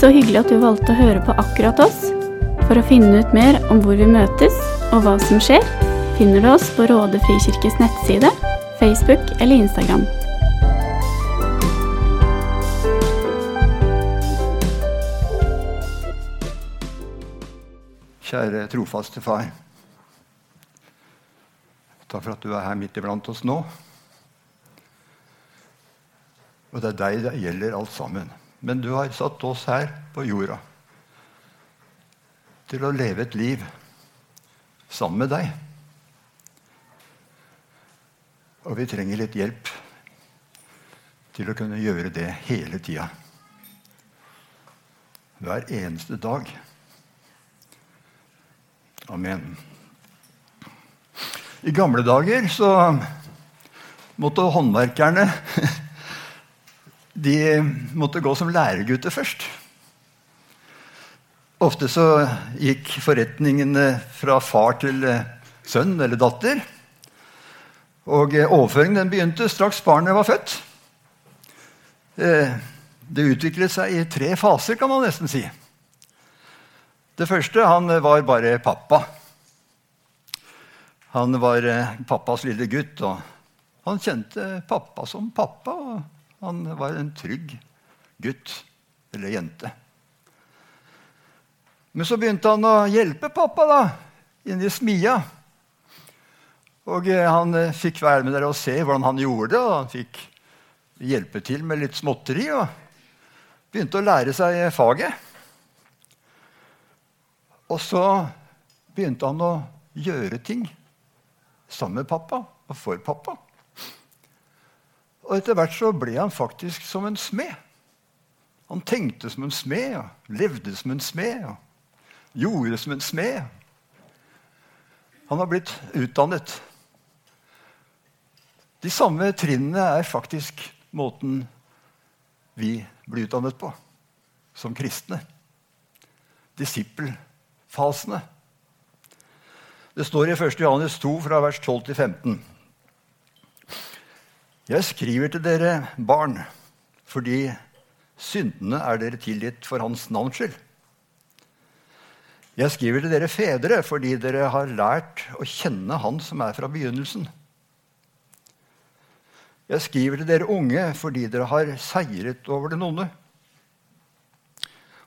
Så hyggelig at du valgte å høre på akkurat oss. For å finne ut mer om hvor vi møtes og hva som skjer, finner du oss på Råde frikirkes nettside, Facebook eller Instagram. Kjære trofaste far. Takk for at du er her midt iblant oss nå. Og det er deg det gjelder alt sammen. Men du har satt oss her på jorda til å leve et liv sammen med deg. Og vi trenger litt hjelp til å kunne gjøre det hele tida. Hver eneste dag. Amen. I gamle dager så måtte håndverkerne de måtte gå som læregutter først. Ofte så gikk forretningene fra far til eh, sønn eller datter. Og eh, overføringen begynte straks barnet var født. Eh, det utviklet seg i tre faser, kan man nesten si. Det første han var bare pappa. Han var pappas lille gutt, og han kjente pappa som pappa. og Han var en trygg gutt eller jente. Men så begynte han å hjelpe pappa da, inne i smia. Og Han fikk være med dere og se hvordan han gjorde det. og Han fikk hjelpe til med litt småtteri og begynte å lære seg faget. Og så begynte han å gjøre ting sammen med pappa og for pappa. Og etter hvert så ble han faktisk som en smed. Han tenkte som en smed, ja. levde som en smed, ja. gjorde som en smed. Han har blitt utdannet. De samme trinnene er faktisk måten vi blir utdannet på som kristne. Disippelfasene. Det står i 1. Johannes 2, fra vers 12 til 15. Jeg skriver til dere barn fordi syndene er dere tilgitt for Hans navns skyld. Jeg skriver til dere fedre fordi dere har lært å kjenne Han som er fra begynnelsen. Jeg skriver til dere unge fordi dere har seiret over den onde.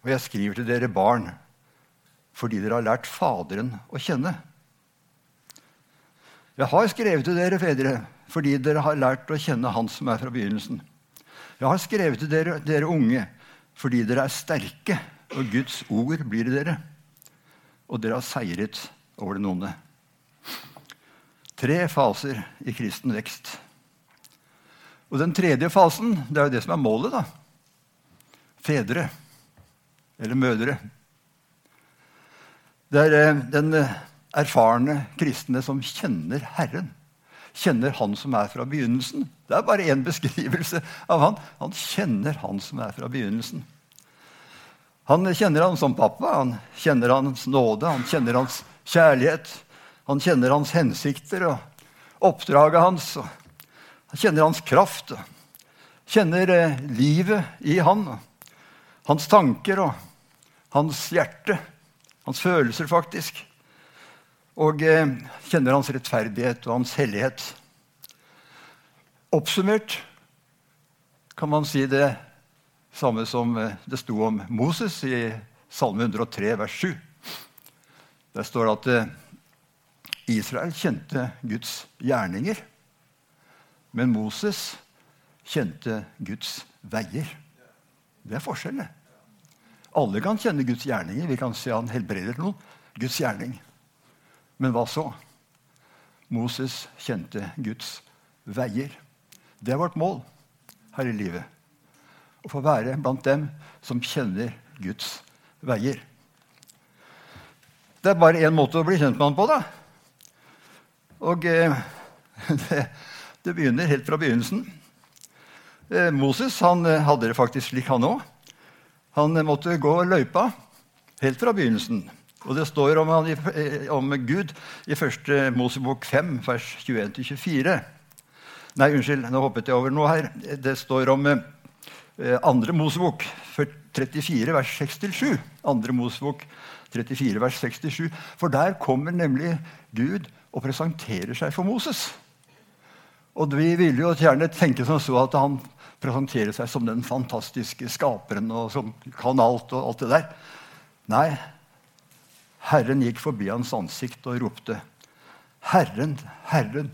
Og jeg skriver til dere barn fordi dere har lært Faderen å kjenne. Jeg har skrevet til dere fedre fordi dere har lært å kjenne Han som er fra begynnelsen. Jeg har skrevet til dere, dere unge fordi dere er sterke, og Guds ord blir dere. Og dere har seiret over den onde. Tre faser i kristen vekst. Og den tredje fasen det er jo det som er målet. da. Fedre. Eller mødre. Det er eh, den eh, erfarne kristne som kjenner Herren. Kjenner Han som er fra begynnelsen. Det er bare én beskrivelse av Han. Han kjenner Han som er fra begynnelsen. Han kjenner Han som pappa, han kjenner Hans nåde, han kjenner Hans kjærlighet. Han kjenner Hans hensikter og oppdraget hans. han kjenner Hans kraft. Kjenner eh, livet i Han. Hans tanker og hans hjerte. Hans følelser, faktisk og eh, kjenner hans rettferdighet og hans hellighet. Oppsummert kan man si det samme som eh, det sto om Moses i Salme 103, vers 7. Der står det at eh, Israel kjente Guds gjerninger, men Moses kjente Guds veier. Det er forskjellen. Alle kan kjenne Guds gjerninger. Vi kan se han helbreder noen. Guds gjerning. Men hva så? Moses kjente Guds veier. Det er vårt mål her i livet. Å få være blant dem som kjenner Guds veier. Det er bare én måte å bli kjent med han på, da. Og eh, det, det, begynner helt fra begynnelsen. Eh, Moses han eh, hadde det faktisk slik, han òg. Han eh, måtte gå løypa helt fra begynnelsen. Og det står om, eh, om Gud i 1. Mosebok 5, vers 21-24. Nei, unnskyld, nå hoppet jeg over noe her. Det står om, 2. eh, andre Mosebok 34, vers 6-7. Andre Mosebok 34, vers 67. For der kommer nemlig Gud og presenterer seg for Moses. Og vi ville jo gjerne tenke som så at han presenterer seg som den fantastiske skaperen og som kan alt og alt det der. Nei, Herren gikk forbi hans ansikt og ropte, 'Herren, Herren'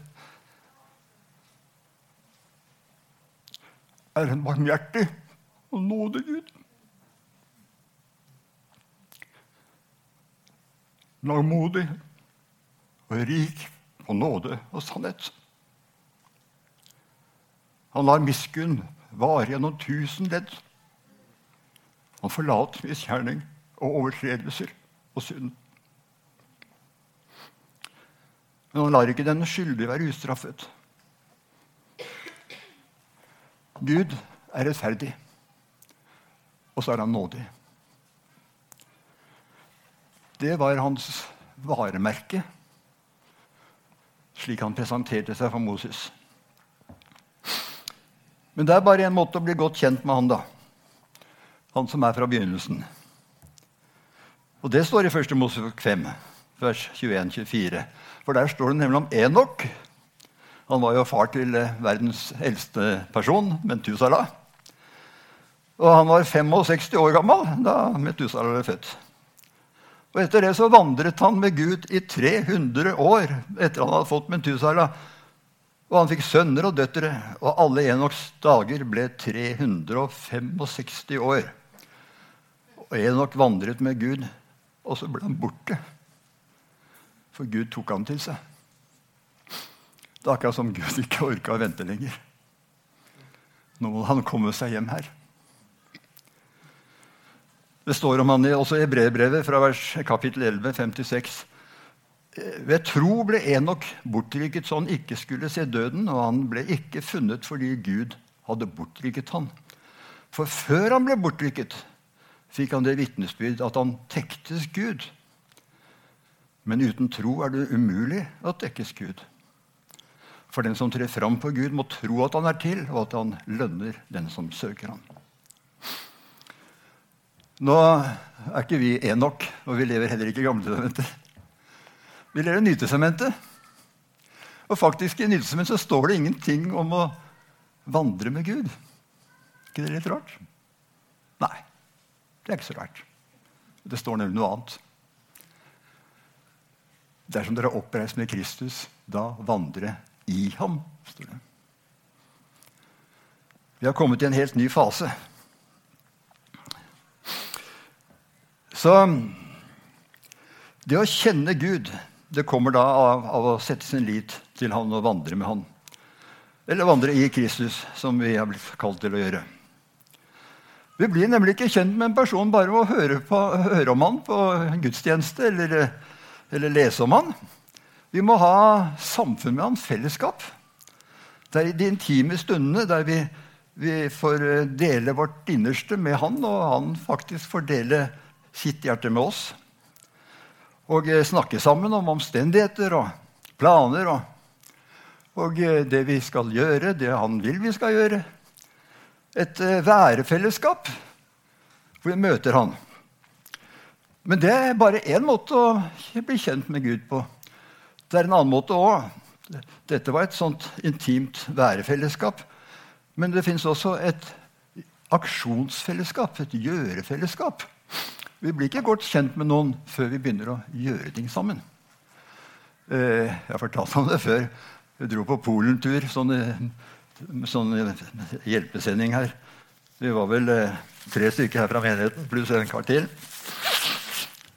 er en barmhjertig og nådig Gud. Langmodig og rik på nåde og sannhet. Han lar miskunn vare gjennom tusen ledd. Han forlater misgjerning og overtredelser og synd. Men han lar ikke den skyldige være ustraffet. Gud er rettferdig, og så er han nådig. Det var hans varemerke, slik han presenterte seg for Moses. Men det er bare en måte å bli godt kjent med han, da. Han som er fra begynnelsen. Og det står i 1. Mosebok 5, vers 21-24. For der står det nemlig om Enok. Han var jo far til eh, verdens eldste person, Mentusala. Og han var 65 år gammel da Metusala ble født. Og Etter det så vandret han med Gud i 300 år etter han hadde fått Mentusala. Og han fikk sønner og døtre, og alle Enoks dager ble 365 år. Og Enok vandret med Gud, og så ble han borte. For Gud tok han til seg. Det er akkurat som Gud ikke orka å vente lenger. Nå må han komme seg hjem her. Det står om han også i brevbrevet fra vers, kapittel 11, 56. Ved tro ble Enok bortrykket så han ikke skulle se døden, og han ble ikke funnet fordi Gud hadde bortrykket han. For før han ble bortrykket, fikk han det vitnesbyrd at han tektes Gud. Men uten tro er det umulig å tekkes Gud. For den som trer fram på Gud, må tro at han er til, og at han lønner den som søker ham. Nå er ikke vi Enok, og vi lever heller ikke i Gamletestamentet. Vi lever i Nytestamentet. Og faktisk i Nytestamentet står det ingenting om å vandre med Gud. ikke det litt rart? Nei, det er ikke så rart. Det står nemlig noe annet. Dersom dere er oppreist med Kristus, da vandre i ham, står det. Vi har kommet i en helt ny fase. Så det å kjenne Gud det kommer da av, av, å sette sin lit til han og vandre med han. Eller vandre i Kristus, som vi har blitt kalt til å gjøre. Vi blir nemlig ikke kjent med en person bare ved å høre, på, høre om han på gudstjeneste eller, eller, lese om han. Vi må ha samfunn med han, fellesskap. Det er i de intime stundene der vi, vi får dele vårt innerste med han, og han faktisk får dele sitt hjerte med oss og eh, snakke sammen om omstendigheter og planer og, og, eh, det vi skal gjøre, det han vil vi skal gjøre. Et uh, værefellesskap hvor vi møter han. Men det er bare én måte å bli kjent med Gud på. Det er en annen måte òg. Dette var et sånt intimt værefellesskap. Men det fins også et aksjonsfellesskap, et gjørefellesskap. Vi blir ikke godt kjent med noen før vi begynner å gjøre ting sammen. Eh, jeg har fortalt om det før. Vi dro på Polentur, sånn, sånn hjelpesending her. Vi var vel eh, tre stykker her fra menigheten, pluss en kar til.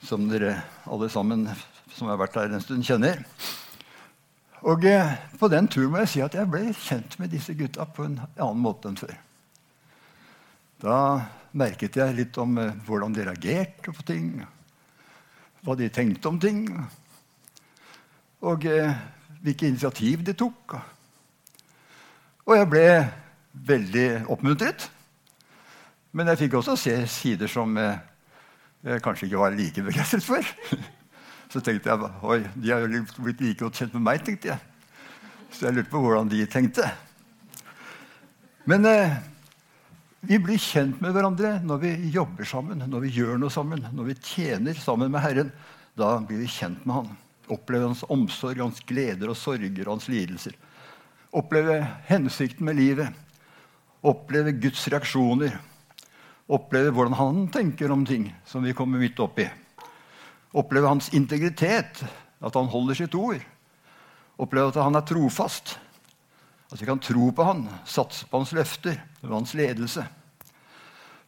Som dere alle sammen som har vært her en stund, kjenner. Og eh, på den turen må jeg si at jeg ble kjent med disse gutta på en annen måte enn før. Da merket jeg litt om eh, hvordan de reagerte på ting, hva de tenkte om ting, og hvilke initiativ de tok. Og jeg ble veldig oppmuntret. Men jeg fikk også se sider som eh, jeg kanskje ikke var like begeistret for. Så tenkte jeg oi, de har jo blitt like godt kjent med meg. tenkte jeg. Så jeg lurte på hvordan de tenkte. Men eh, Vi blir kjent med hverandre når vi jobber sammen, når vi gjør noe sammen, når vi tjener sammen med Herren. Da blir vi kjent med Han. Opplever hans omsorg, hans gleder og sorger og hans lidelser. Oppleve hensikten med livet. Oppleve Guds reaksjoner. Oppleve hvordan han tenker om ting som vi kommer midt oppi. Oppleve hans integritet, at han holder sitt ord. Oppleve at han er trofast. At vi kan tro på han, satse på hans løfter på hans ledelse.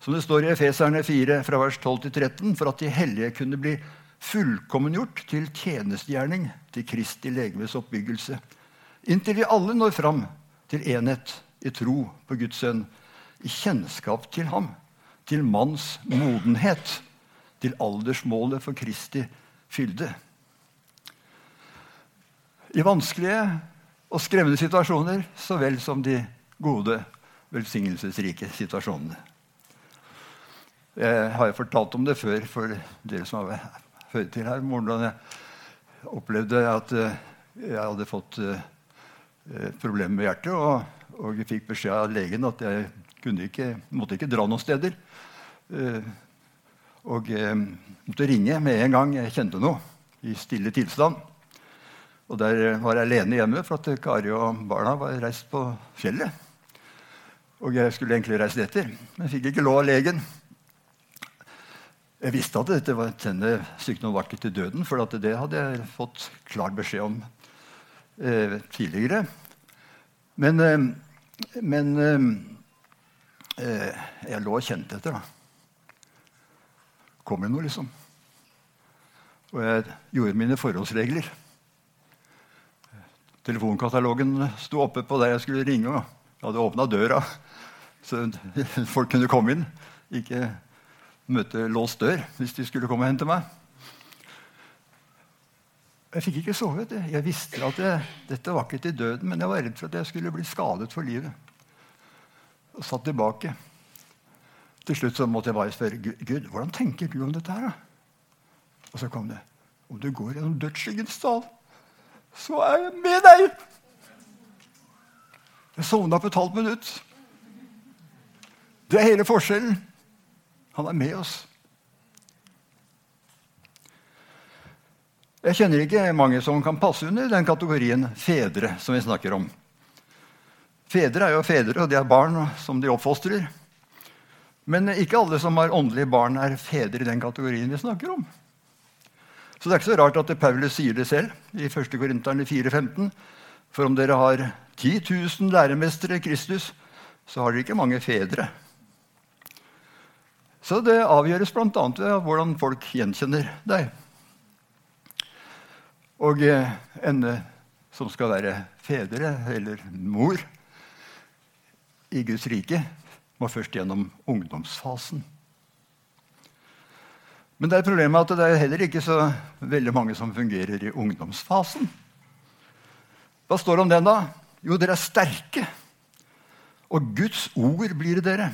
Som det står i Efeserne 4, fra vers 12 til 13, for at de hellige kunne bli fullkommengjort til tjenestegjerning til Kristi legemes oppbyggelse, inntil vi alle når fram til enhet i tro på Guds sønn, i kjennskap til ham, til manns modenhet, til aldersmålet for Kristi fylde. I vanskelige og skremmende situasjoner så vel som de gode, velsignelsesrike situasjonene. Jeg har fortalt om det før for dere som har hørt til her. Hvordan jeg opplevde at eh, jeg hadde fått eh, problemer med hjertet. Og, og jeg fikk beskjed av legen at jeg ikke, måtte ikke dra noen steder. Eh, og jeg måtte ringe med en gang jeg kjente noe, i stille tilstand. Og der var jeg alene hjemme, for at Kari og barna var reist på fjellet. Og jeg skulle egentlig reist etter, men fikk ikke lov av legen. Jeg visste at dette var denne sykdommen var til døden, for det hadde jeg fått klar beskjed om eh, tidligere. Men, eh, men eh, jeg lå og kjente etter. da. Kom det noe, liksom? Og jeg gjorde mine forholdsregler. Telefonkatalogen sto oppe på der jeg skulle ringe. og Jeg hadde åpna døra, så folk kunne komme inn. Ikke møte låst dør hvis de skulle komme og hente meg. Jeg fikk ikke sovet. Jeg visste at jeg, dette var ikke til døden, men jeg var redd for at jeg skulle bli skadet for livet. Og satt tilbake. Til slutt så måtte jeg bare spørre Gud hvordan tenker du om dette. her? Og så kom det. Om du går gjennom dødsskyggens dal, så er jeg med deg! Jeg sovna på et halvt minutt. Det er hele forskjellen. Han er med oss. Jeg kjenner ikke mange som kan passe under den kategorien fedre som vi snakker om. Fedre er jo fedre, og de er barn som de oppfostrer. Men ikke alle som har åndelige barn, er fedre i den kategorien vi snakker om. Så det er ikke så rart at Paulus sier det selv i 1. Korinterne 4,15. For om dere har 10 000 læremestere i Kristus, så har dere ikke mange fedre. Så det avgjøres bl.a. ved hvordan folk gjenkjenner deg. Og eh, en som skal være fedre eller mor i Guds rike, må først gjennom ungdomsfasen. Men det er problemet at det er heller ikke så veldig mange som fungerer i ungdomsfasen. Hva står det om den, da? Jo, dere er sterke. Og Guds ord blir det dere.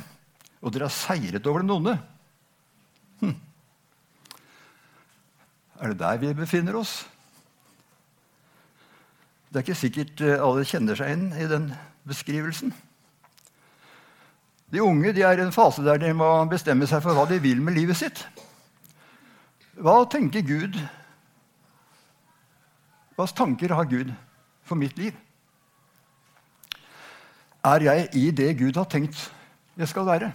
Og dere har seiret over den onde. Hm. Er det der vi befinner oss? Det er ikke sikkert eh, alle kjenner seg inn i den beskrivelsen. De unge de er i en fase der de må bestemme seg for hva de vil med livet sitt. Hva tenker Gud? Hva tanker har Gud for mitt liv? Er jeg i det Gud har tenkt jeg skal være?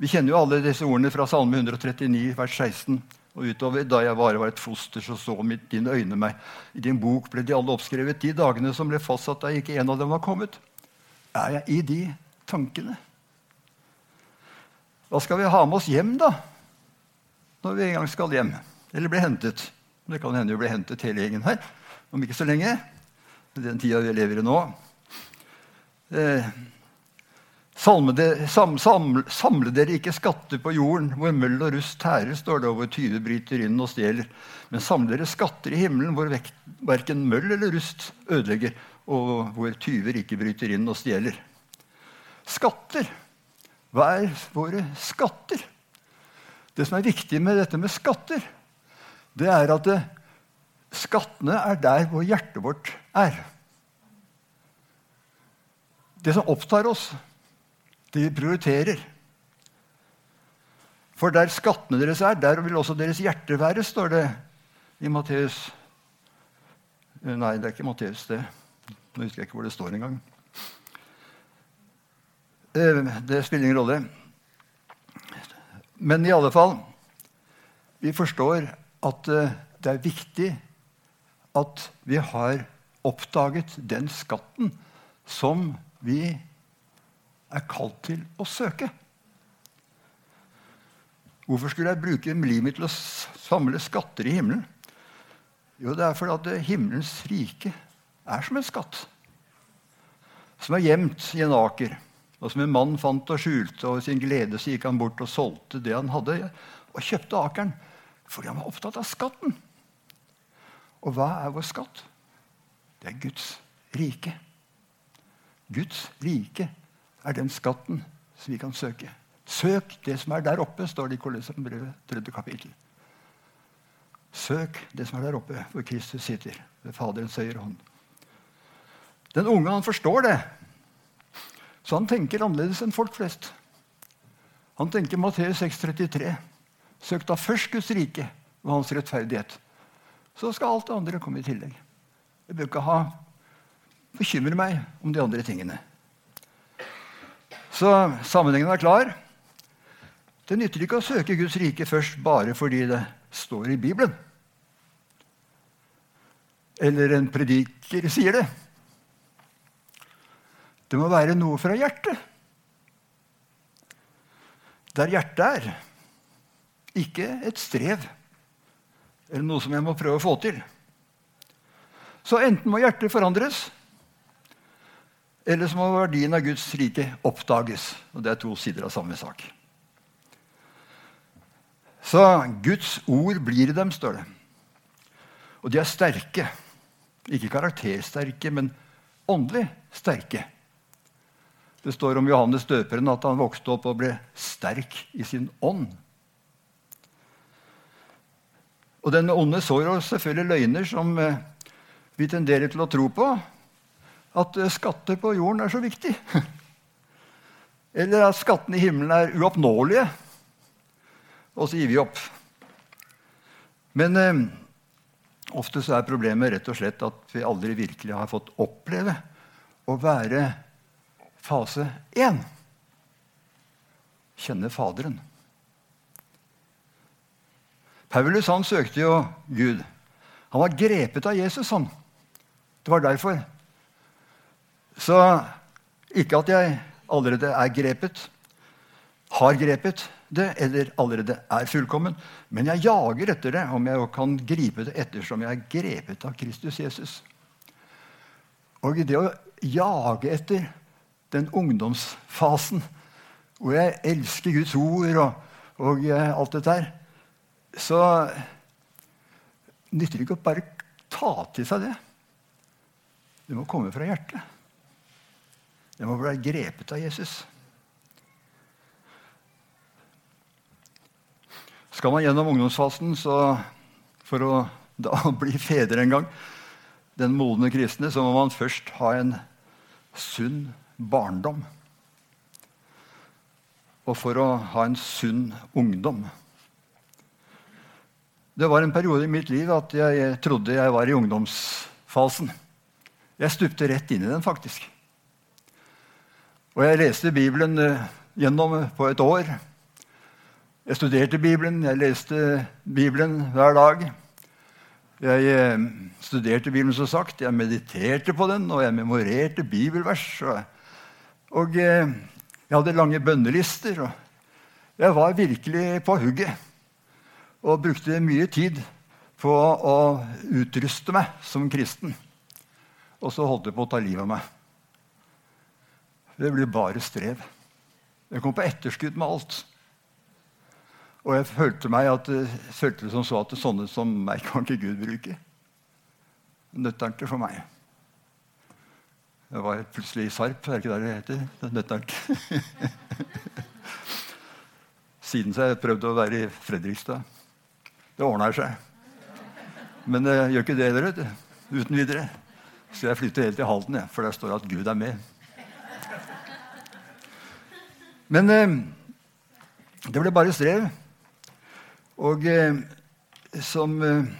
Vi kjenner jo alle disse ordene fra Salme 139, vers 16 og utover. Da jeg bare var et foster, så så mitt dine øyne meg. I din bok ble de alle oppskrevet, de dagene som ble fastsatt da ikke en av dem var kommet. Er jeg i de tankene? Hva skal vi ha med oss hjem, da? når vi en gang skal hjem. Eller bli hentet. Det kan hende vi blir hentet hele gjengen her om ikke så lenge. Den tida vi lever i nå. Eh, samle, sam, sam, samle, dere ikke skatter på jorden, hvor møll og rust tærer, står det, og hvor tyver bryter inn og stjeler. Men samle dere skatter i himmelen, hvor verken møll eller rust ødelegger, og hvor tyver ikke bryter inn og stjeler. Skatter. Hva er våre skatter? Det som er viktig med dette med skatter, det er at det, skattene er der hvor hjertet vårt er. Det som opptar oss, Vi prioriterer. For der skattene deres er, der vil også deres hjerter være, står det i Matteus. Nei, det er ikke Matteus, det. Nå husker jeg ikke hvor det står engang. Eh, det spiller ingen rolle. Men i alle fall Vi forstår at eh, det er viktig at vi har oppdaget den skatten som vi er kalt til å søke. Hvorfor skulle jeg bruke livet mitt til å samle skatter i himmelen? Jo, det er fordi at himmelens rike er som en skatt som er gjemt i en aker, og som en mann fant og skjulte, og i sin glede så gikk han bort og solgte det han hadde, og kjøpte akeren fordi han var opptatt av skatten. Og hva er vår skatt? Det er Guds rike. Guds rike er den skatten som vi kan søke. Søk det som er der oppe, står det i Kolossenbrevet, tredje kapittel. Søk det som er der oppe, hvor Kristus sitter ved Faderens høyre hånd. Den unge han forstår det, så han tenker annerledes enn folk flest. Han tenker Matteus 6,33. Søk da først Guds rike og hans rettferdighet. Så skal alt det andre komme i tillegg. Jeg bør ikke ha bekymre meg om de andre tingene. Så sammenhengen er klar. Det nytter ikke å søke Guds rike først bare fordi det står i Bibelen. Eller en prediker sier det. Det må være noe fra hjertet. Der hjertet er. Ikke et strev eller noe som jeg må prøve å få til. Så enten må hjertet forandres, eller så må verdien av Guds rike oppdages. Og Det er to sider av samme sak. Så Guds ord blir i dem, står det. Og de er sterke. Ikke karaktersterke, men åndelig sterke. Det står om Johannes døperen at han vokste opp og ble sterk i sin ånd. Og denne onde sår oss selvfølgelig løgner som eh, vi tenderer til å tro på. At eh, skatter på jorden er så viktig. Eller at skattene i himmelen er uoppnåelige. Og så gir vi opp. Men eh, ofte så er problemet rett og slett at vi aldri virkelig har fått oppleve å være Fase 1. Kjenne Faderen. Paulus han søkte jo Gud. Han var grepet av Jesus. han. Det var derfor. Så ikke at jeg allerede er grepet, har grepet det eller allerede er fullkommen, men jeg jager etter det, om jeg kan gripe det ettersom jeg er grepet av Kristus Jesus. Og i det å jage etter den ungdomsfasen hvor jeg elsker Guds ord og, og eh, alt dette her, så nytter det ikke å bare ta til seg det. Det må komme fra hjertet. Det må bli grepet av Jesus. Skal man gjennom ungdomsfasen for å da bli fedre en gang, den modne kristne, så må man først ha en sunn barndom. Og for å ha en sunn ungdom. Det var en periode i mitt liv at jeg trodde jeg var i ungdomsfasen. Jeg stupte rett inn i den, faktisk. Og jeg leste Bibelen eh, gjennom på et år. Jeg studerte Bibelen, jeg leste Bibelen hver dag. Jeg eh, studerte Bibelen, som sagt. Jeg mediterte på den, og jeg memorerte bibelvers. Og eh, jeg hadde lange bønnelister. og Jeg var virkelig på hugget og brukte mye tid på å utruste meg som kristen. Og så holdt det på å ta livet av meg. Det blir bare strev. Jeg kom på etterskudd med alt. Og jeg følte, meg at, følte det som så at det sånne som meg kan ikke Gud bruke. Nøtteren for meg. Jeg var plutselig i Sarp. Er det ikke der det heter? Nøttern. Siden så har jeg prøvd å være i Fredrikstad. Det ordner seg. Men jeg gjør ikke det heller, uten videre. Så jeg flytter helt til Halden, ja, for der står det at Gud er med. Men eh, det ble bare strev. Og eh, som eh,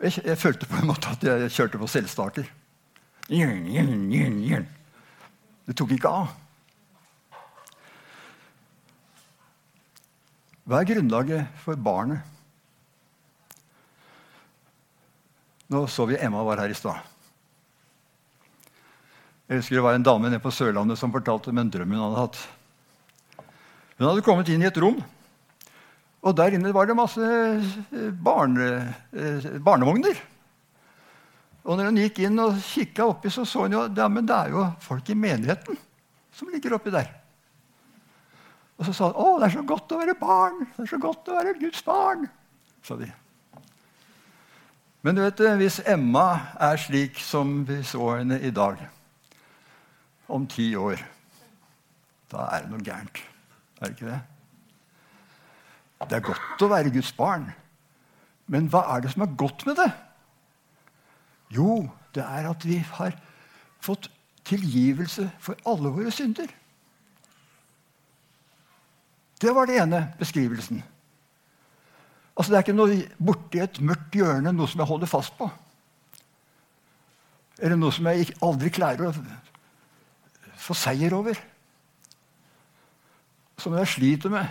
jeg, jeg, følte på en måte at jeg kjørte på selvstarter. Det tok ikke av. Hva er grunnlaget for barnet? Nå så vi Emma var her i stad. Jeg husker Det var en dame nede på Sørlandet som fortalte om en drøm hun hadde hatt. Hun hadde kommet inn i et rom, og der inne var det masse eh, barne, eh, barnevogner. Og når hun gikk inn og kikka oppi, så så hun jo ja, men det er jo folk i menigheten som ligger oppi der. Og så sa hun å, det er så godt å være barn. Det er så godt å være Guds barn. sa de. Men du vet, hvis Emma er slik som vi så henne i dag om ti år, da er det noe gærent. Er det ikke det? Det er godt å være Guds barn. Men hva er det som er godt med det? Jo, det er at vi har fått tilgivelse for alle våre synder. Det var det ene beskrivelsen. Altså, Det er ikke noe borti et mørkt hjørne, noe som jeg holder fast på. Eller noe som jeg aldri klarer å få seier over. Som jeg sliter med.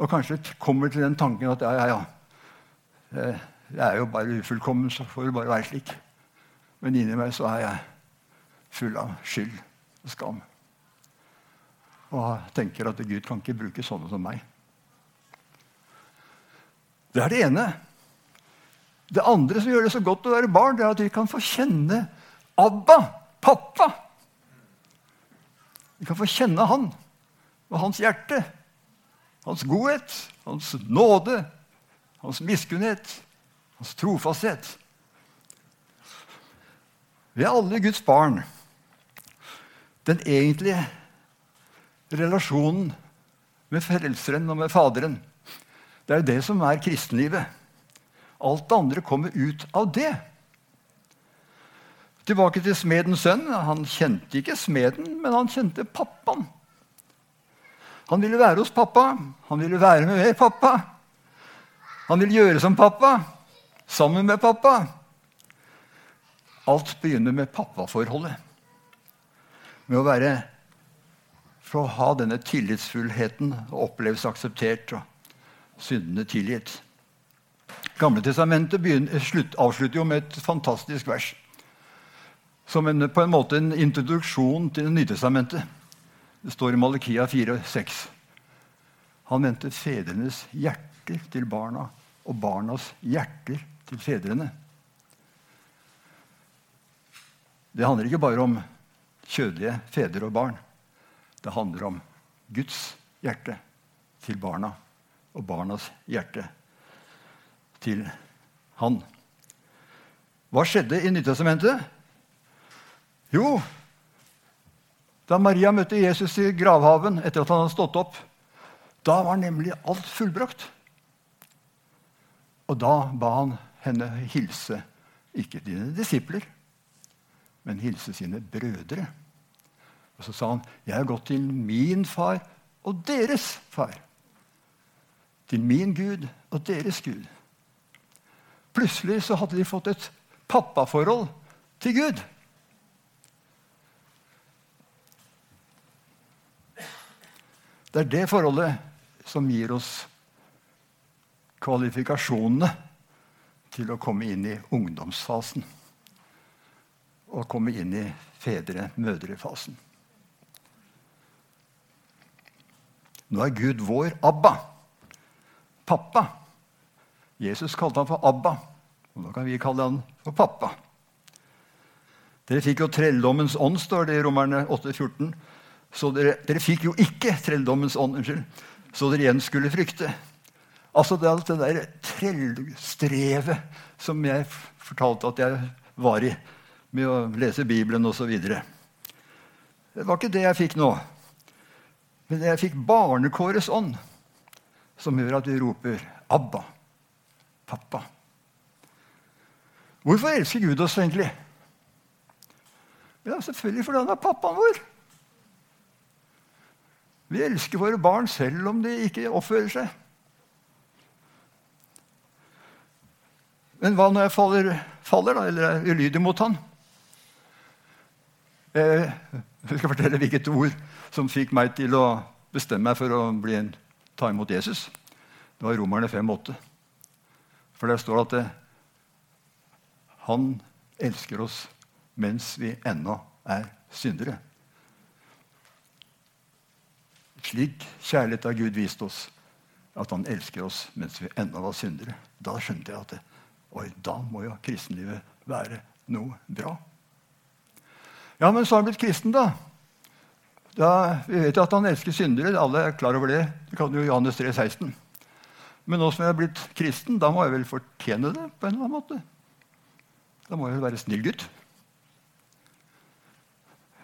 Og kanskje kommer til den tanken at ja, ja, ja. Jeg er jo bare ufullkommen, så får det bare være slik. Men inni meg så er jeg full av skyld og skam. Og tenker at Gud kan ikke bruke sånne som meg. Det er det ene. Det andre som gjør det så godt å være barn, det er at vi kan få kjenne Abba, pappa. Vi kan få kjenne han og hans hjerte, hans godhet, hans nåde, hans miskunnhet, hans trofasthet. Vi er alle Guds barn. Den egentlige relasjonen med Frelseren og med Faderen, det er det som er kristenlivet. Alt det andre kommer ut av det. Tilbake til smedens sønn. Han kjente ikke smeden, men han kjente pappaen. Han ville være hos pappa, han ville være med pappa. Han ville gjøre som pappa, sammen med pappa. Alt begynner med pappaforholdet. Med å være For å ha denne tillitsfullheten og oppleves akseptert og syndene tilgitt. Gamle testamentet avslutter jo med et fantastisk vers som en, på en måte en introduksjon til Det nye testamentet. Det står i Malikia 4,6. Han vendte fedrenes hjerter til barna og barnas hjerter til fedrene. Det handler ikke bare om kjødelige fedre og barn. Det handler om Guds hjerte til barna og barnas hjerte til han. Hva skjedde i Nytestamentet? Jo, da Maria møtte Jesus i gravhaven etter at han hadde stått opp, da var nemlig alt fullbrakt. Og da ba han henne hilse ikke dine disipler, men hilse sine brødre. Og så sa han, 'Jeg har gått til min far og deres far.' Til min Gud og deres Gud. Plutselig så hadde de fått et pappaforhold til Gud. Det er det forholdet som gir oss kvalifikasjonene til å komme inn i ungdomsfasen. Og komme inn i fedre-mødre-fasen. Nå er Gud vår Abba. Pappa. Jesus kalte han for Abba. Og nå kan vi kalle han for pappa. Dere fikk jo trelldommens ånd, står det i Romerne 8, 14. Så dere, dere fikk jo ikke trelldommens ånd, unnskyld, så dere igjen skulle frykte. Altså det, det der trellstrevet som jeg fortalte at jeg var i med å lese Bibelen osv. Det var ikke det jeg fikk nå. Men jeg fikk barnekårets ånd, som gjør at vi roper 'Abba', pappa. Hvorfor elsker Gud oss egentlig? Ja, Selvfølgelig fordi han er pappaen vår. Vi elsker våre barn selv om de ikke oppfører seg. Men hva når jeg faller, faller da, eller er ulydig mot han? Jeg skal fortelle hvilket ord som fikk meg til å bestemme meg for å en, ta imot Jesus. Det var Romerne 5,8. For der står det at det, han elsker oss mens vi ennå er syndere. Slik kjærlighet har Gud vist oss at han elsker oss mens vi ennå var syndere. Da skjønte jeg at det, oi, da må jo kristenlivet være noe bra. Ja, men så har han blitt kristen, da. da vi vet jo at han elsker syndere. Alle er klar over det. Det kan jo Johannes 3, 16. Men nå som jeg er blitt kristen, da må jeg vel fortjene det på en eller annen måte. Da må jeg vel være snill gutt.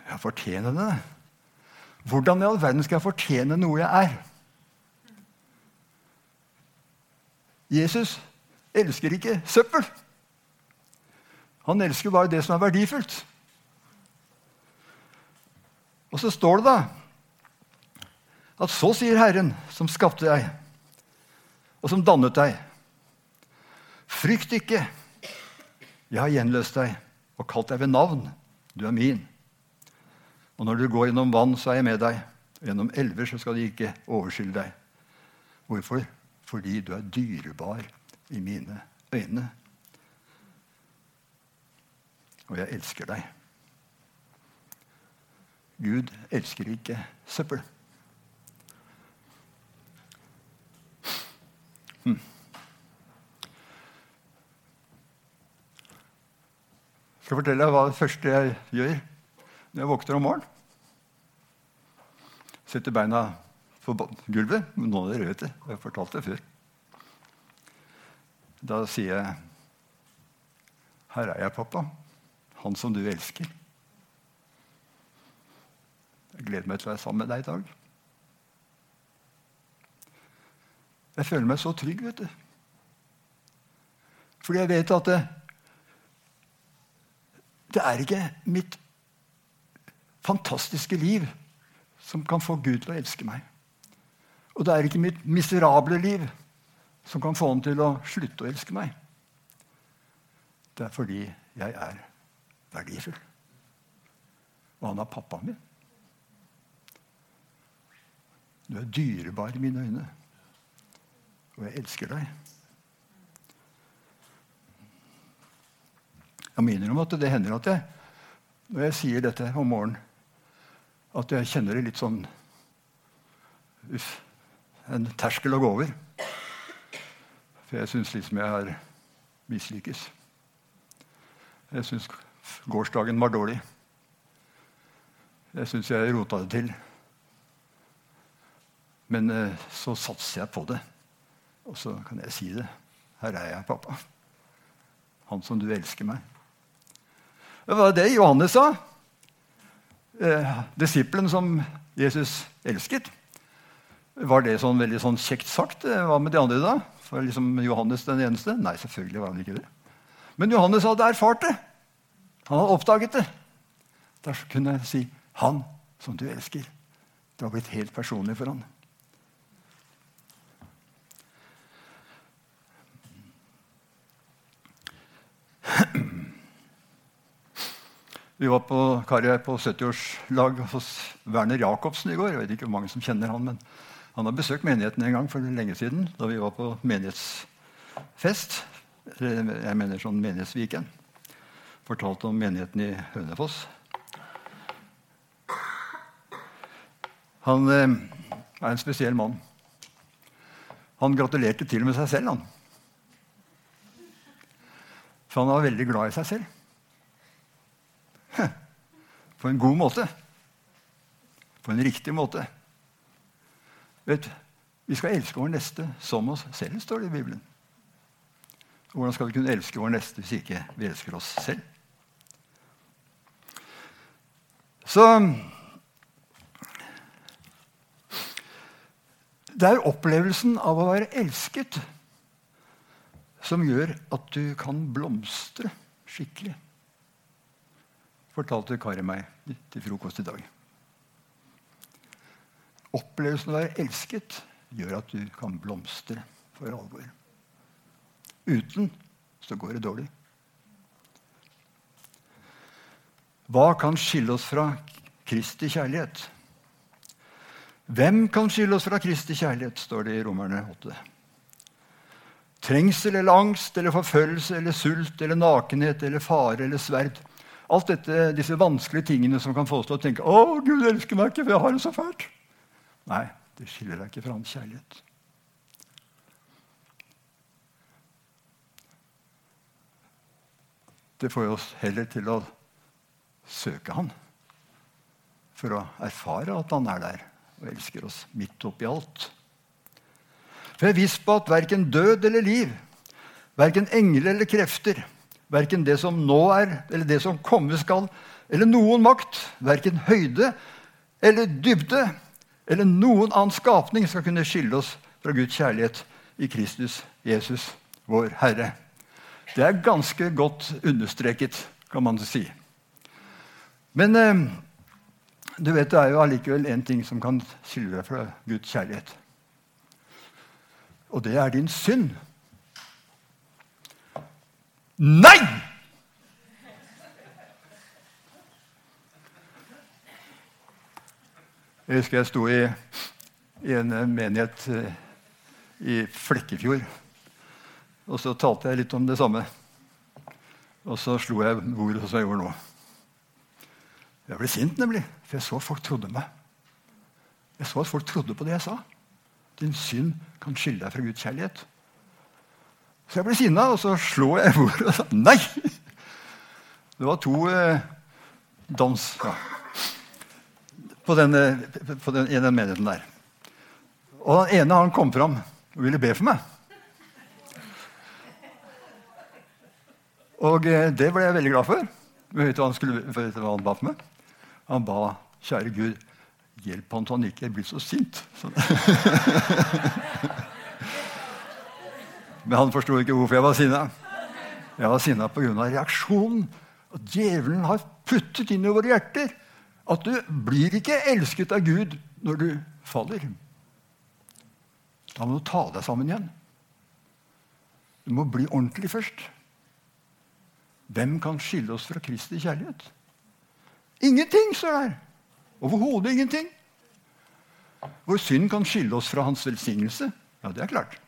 Ja, fortjene det? Hvordan i all verden skal jeg fortjene noe jeg er? Jesus elsker ikke søppel. Han elsker bare det som er verdifullt. Og så står det da at så sier Herren, som skapte deg, og som dannet deg, frykt ikke, jeg har gjenløst deg og kalt deg ved navn, du er min. Og når du går gjennom vann, så er jeg med deg. Og gjennom elver så skal de ikke overskylde deg. Hvorfor? Fordi du er dyrebar i mine øyne. Og jeg elsker deg. Gud elsker ikke søppel. Hm. Jeg skal fortelle deg hva det første jeg gjør når jeg våkner om morgenen. Setter beina på gulvet. Noen av dere vet det. Jeg har fortalt det før. Da sier jeg, 'Her er jeg, pappa. Han som du elsker.' Jeg gleder meg til å være sammen med deg i dag. Jeg føler meg så trygg, vet du. Fordi jeg vet at det, det er ikke mitt fantastiske liv som kan få Gud til å elske meg. Og det er ikke mitt miserable liv som kan få ham til å slutte å elske meg. Det er fordi jeg er verdifull. Og han er pappaen min. Du er dyrebar i mine øyne, og jeg elsker deg. Jeg minner om at det hender at jeg, når jeg sier dette om morgenen, at jeg kjenner det litt sånn uff, En terskel å gå over. For jeg syns liksom jeg er mislykkes. Jeg syns gårsdagen var dårlig. Jeg syns jeg rota det til. Men eh, så satser jeg på det, og så kan jeg si det. Her er jeg, pappa. Han som du elsker meg. Det var det Johannes sa. Eh, disippelen som Jesus elsket. Var det sånn veldig sånn kjekt sagt? Eh, hva med de andre, da? Var liksom Johannes den eneste? Nei, selvfølgelig var han ikke det. Men Johannes hadde erfart det. Han hadde oppdaget det. Da kunne jeg si 'Han som du elsker'. Det var blitt helt personlig for han. Vi var på, Kari på 70-årslag hos Werner Jacobsen i går. Jeg vet ikke hvor mange som kjenner han, men han har besøkt menigheten en gang for lenge siden. Da vi var på menighetsfest. Jeg mener sånn menighetsviken. Fortalte om menigheten i Hønefoss. Han eh, er en spesiell mann. Han gratulerte til og med seg selv, han. For han var veldig glad i seg selv. På en god måte. På en riktig måte. Vet, vi skal elske vår neste som oss selv, står det i Bibelen. Hvordan skal vi kunne elske vår neste hvis ikke vi elsker oss selv? Så Det er opplevelsen av å være elsket som gjør at du kan blomstre skikkelig fortalte Kari meg til frokost i dag. Opplevelsen av å være elsket gjør at du kan blomstre for alvor. Uten så går det dårlig. Hva kan skille oss fra Kristi kjærlighet? Hvem kan skille oss fra Kristi kjærlighet, står det i Romerne 8. Trengsel eller angst eller forfølgelse eller sult eller nakenhet eller fare eller sverd. Alt dette, disse vanskelige tingene som kan få oss til å tenke 'Å, Gud elsker meg ikke, for jeg har det så fælt'. Nei, det skiller deg ikke fra hans kjærlighet. Det får oss heller til å søke han for å erfare at han er der og elsker oss midt oppi alt. For jeg er viss på at verken død eller liv, verken engler eller krefter, verken det som nå er, eller det som komme skal, eller noen makt, verken høyde eller dybde, eller noen annen skapning skal kunne skille oss fra Guds kjærlighet i Kristus Jesus, vår Herre. Det er ganske godt understreket, kan man si. Men eh, du vet, det er jo allikevel én ting som kan skille deg fra Guds kjærlighet og det er din synd. Nei! Jeg husker jeg sto i, i en menighet eh, i Flekkefjord. Og så talte jeg litt om det samme. Og så slo jeg bordet som jeg gjorde nå. Jeg ble sint, nemlig, for jeg så at folk trodde meg. Jeg så at folk trodde på det jeg sa. Din synd kan skille deg fra Guds kjærlighet. Så jeg ble sinna, og så slo jeg bordet og sa nei! Det var to eh, dans ja, på, den, på den, i den menigheten der. Og den ene han kom fram og ville be for meg. Og eh, det ble jeg veldig glad for. Vet du hva han, skulle, vet du hva han ba for meg? Han ba, kjære Gud, Hjelp han så han ikke blir så sint. Så. Men han forsto ikke hvorfor jeg var sinna. Jeg var sinna pga. reaksjonen. Og djevelen har puttet inn i våre hjerter at du blir ikke elsket av Gud når du faller. Da må du ta deg sammen igjen. Du må bli ordentlig først. Hvem kan skille oss fra Kristi kjærlighet? Ingenting, står der. Overhodet ingenting. Vår synd kan skille oss fra hans velsignelse. Ja, det er klart.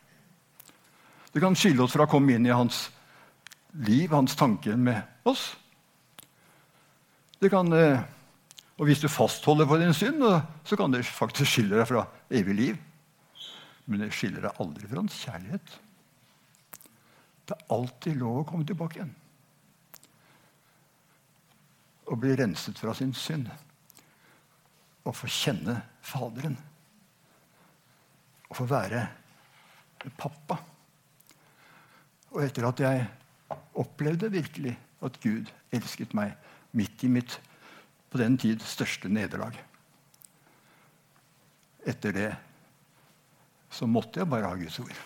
Det kan skille oss fra å komme inn i hans liv, hans tanke med oss. Det kan, eh, og hvis du fastholder på din synd, så kan det faktisk skille deg fra evig liv. Men det skiller deg aldri fra hans kjærlighet. Det er alltid lov å komme tilbake igjen. Og bli renset fra sin synd å få kjenne Faderen. Å få være pappa. Og etter at jeg opplevde virkelig at Gud elsket meg midt i mitt på den tid største nederlag Etter det så måtte jeg bare ha Guds ord.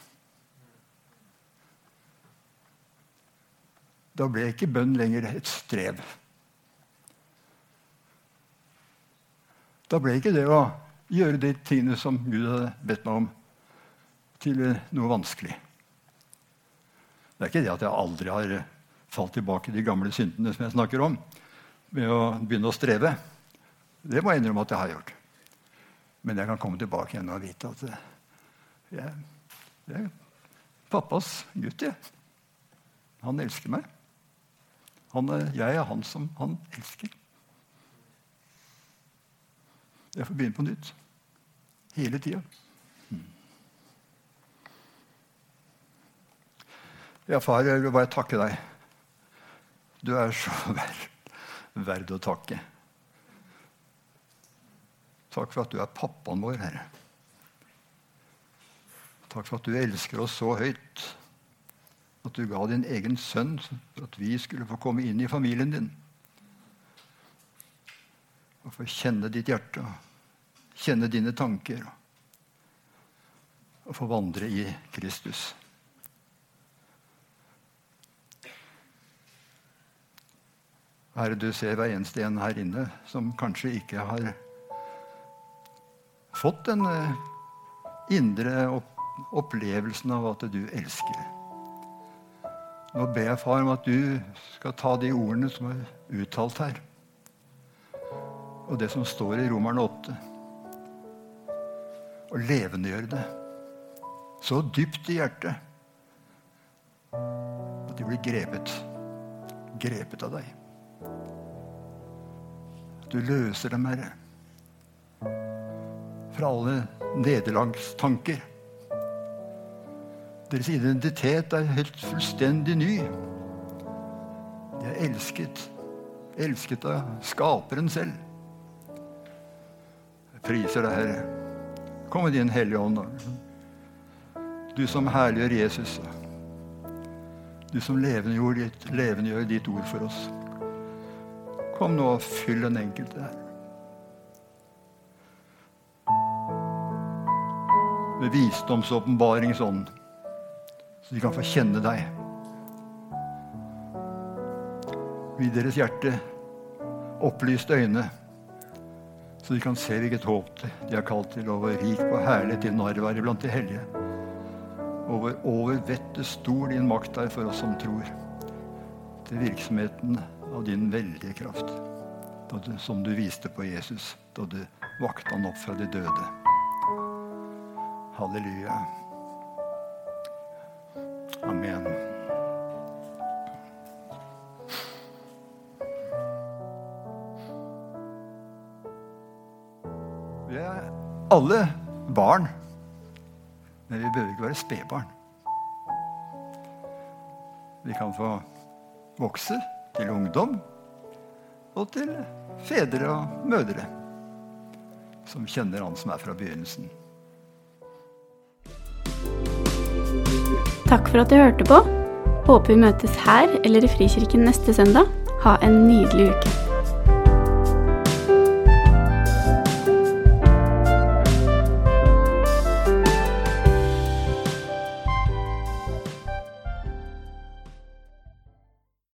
Da ble ikke bønn lenger et strev. Da ble ikke det å gjøre de tingene som Gud hadde bedt meg om, til noe vanskelig. Det er ikke det at jeg aldri har falt tilbake i de gamle syndene som jeg snakker om, med å begynne å streve. Det må jeg innrømme at jeg har gjort. Men jeg kan komme tilbake igjen og vite at jeg, jeg er pappas gutt. Jeg. Han elsker meg. Han jeg er han som han elsker. Jeg får begynne på nytt. Hele tida. Ja, far, jeg vil bare takke deg. Du er så verd, å takke. Takk for at du er pappaen vår, Herre. Takk for at du elsker oss så høyt. At du ga din egen sønn for at vi skulle få komme inn i familien din og få kjenne ditt hjerte, kjenne dine tanker og få vandre i Kristus. Herre, du ser hver eneste en her inne som kanskje ikke har fått den eh, indre opplevelsen av at du elsker. Nå ber jeg, far, om at du skal ta de ordene som er uttalt her, og det som står i Romerne 8, og levendegjøre det så dypt i hjertet at de blir grepet. Grepet av deg. Du løser dem, Herre, fra alle nederlagstanker. Deres identitet er helt fullstendig ny. De er elsket. Elsket av Skaperen selv. Jeg priser deg, Herre. Kom med din Hellige Ånd. Du som herliggjør Jesus. Du som levendegjør ditt, levendegjør ditt ord for oss. Kom nå og fyll den enkelte. Med visdomsåpenbaringsånd så de kan få kjenne deg. Gi deres hjerte opplyste øyne, så de kan se hvilket håp de er kalt til, og hvor rik på herlighet din arv iblant de hellige. Og hvor over vettet stor din makt er for oss som tror. Til virksomheten av din veldige kraft, du, som du viste på Jesus da du vakte han opp fra de døde. Halleluja. Amen. Vi er alle barn, men vi behøver ikke være spedbarn. Vi kan få vokse til ungdom og til fedre og mødre som kjenner Han som er fra begynnelsen. Takk for at du hørte på. Håper vi møtes her eller i Frikirken neste søndag. Ha en nydelig uke.